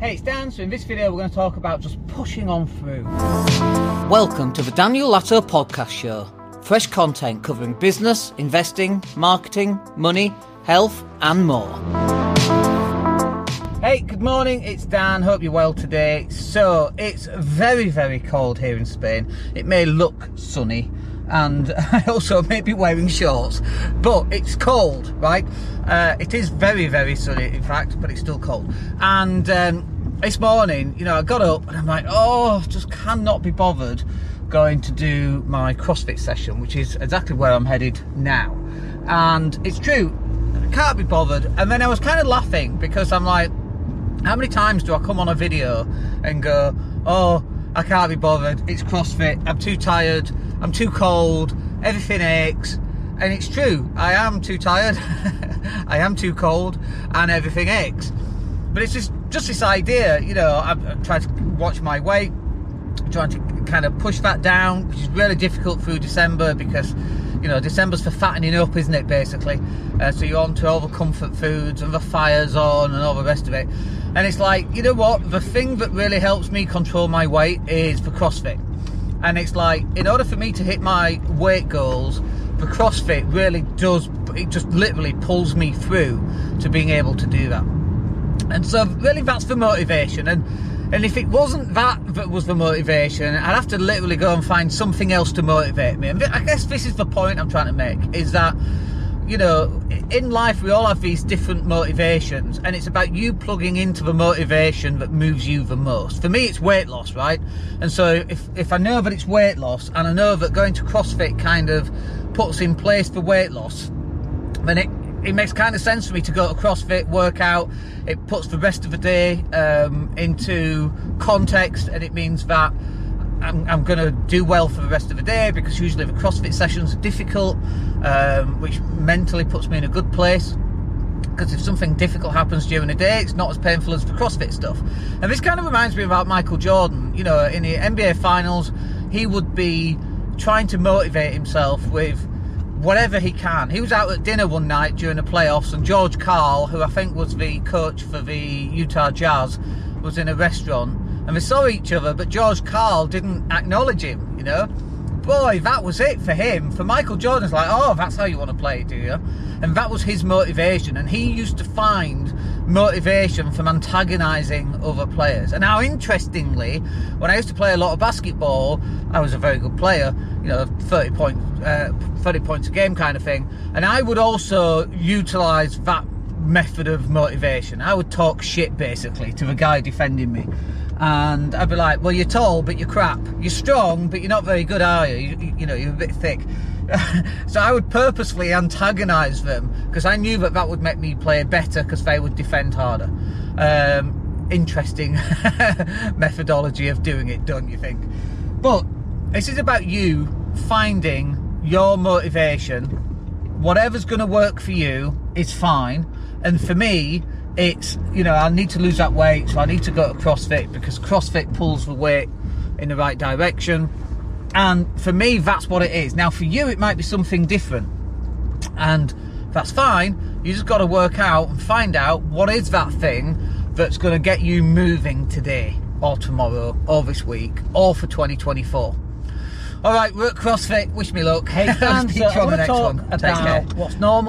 Hey, it's Dan. So in this video, we're going to talk about just pushing on through. Welcome to the Daniel Latto Podcast Show. Fresh content covering business, investing, marketing, money, health, and more. Hey, good morning. It's Dan. Hope you're well today. So it's very, very cold here in Spain. It may look sunny, and I also may be wearing shorts, but it's cold, right? Uh, it is very, very sunny, in fact, but it's still cold. And um, this morning, you know, I got up and I'm like, oh, just cannot be bothered going to do my CrossFit session, which is exactly where I'm headed now. And it's true, I can't be bothered. And then I was kind of laughing because I'm like, how many times do I come on a video and go, oh, I can't be bothered, it's CrossFit, I'm too tired, I'm too cold, everything aches. And it's true, I am too tired, I am too cold, and everything aches. But it's just just this idea, you know, I'm, I'm trying to watch my weight, trying to kind of push that down, which is really difficult through December because, you know, December's for fattening up, isn't it, basically? Uh, so you're on to all the comfort foods and the fire's on and all the rest of it. And it's like, you know what? The thing that really helps me control my weight is for CrossFit. And it's like, in order for me to hit my weight goals, the CrossFit really does, it just literally pulls me through to being able to do that. And so, really, that's the motivation. And and if it wasn't that that was the motivation, I'd have to literally go and find something else to motivate me. And I guess this is the point I'm trying to make: is that you know, in life we all have these different motivations, and it's about you plugging into the motivation that moves you the most. For me, it's weight loss, right? And so if if I know that it's weight loss, and I know that going to CrossFit kind of puts in place for weight loss, then it it makes kind of sense for me to go to CrossFit, workout. It puts the rest of the day um, into context, and it means that I'm, I'm going to do well for the rest of the day because usually the CrossFit sessions are difficult, um, which mentally puts me in a good place. Because if something difficult happens during the day, it's not as painful as the CrossFit stuff. And this kind of reminds me about Michael Jordan. You know, in the NBA Finals, he would be trying to motivate himself with whatever he can. He was out at dinner one night during the playoffs, and George Karl, who I think was the coach for the Utah Jazz, was in a restaurant, and they saw each other, but George Karl didn't acknowledge him. You know, boy, that was it for him. For Michael Jordan's like, oh, that's how you want to play, do you? And that was his motivation, and he used to find motivation from antagonising other players. And now, interestingly, when I used to play a lot of basketball, I was a very good player, you know, 30 point, uh, 30 points a game kind of thing. And I would also utilise that method of motivation. I would talk shit basically to the guy defending me. And I'd be like, well, you're tall, but you're crap. You're strong, but you're not very good, are you? You, you know, you're a bit thick. so I would purposefully antagonise them because I knew that that would make me play better because they would defend harder. Um, interesting methodology of doing it, don't you think? But this is about you finding your motivation. Whatever's going to work for you is fine. And for me, it's, you know, I need to lose that weight, so I need to go to CrossFit because CrossFit pulls the weight in the right direction. And for me, that's what it is. Now, for you, it might be something different. And that's fine. You just got to work out and find out what is that thing that's going to get you moving today or tomorrow or this week or for 2024. All right, we're at CrossFit. Wish me luck. Hey, Dan, so uh, I want to talk about what's normal.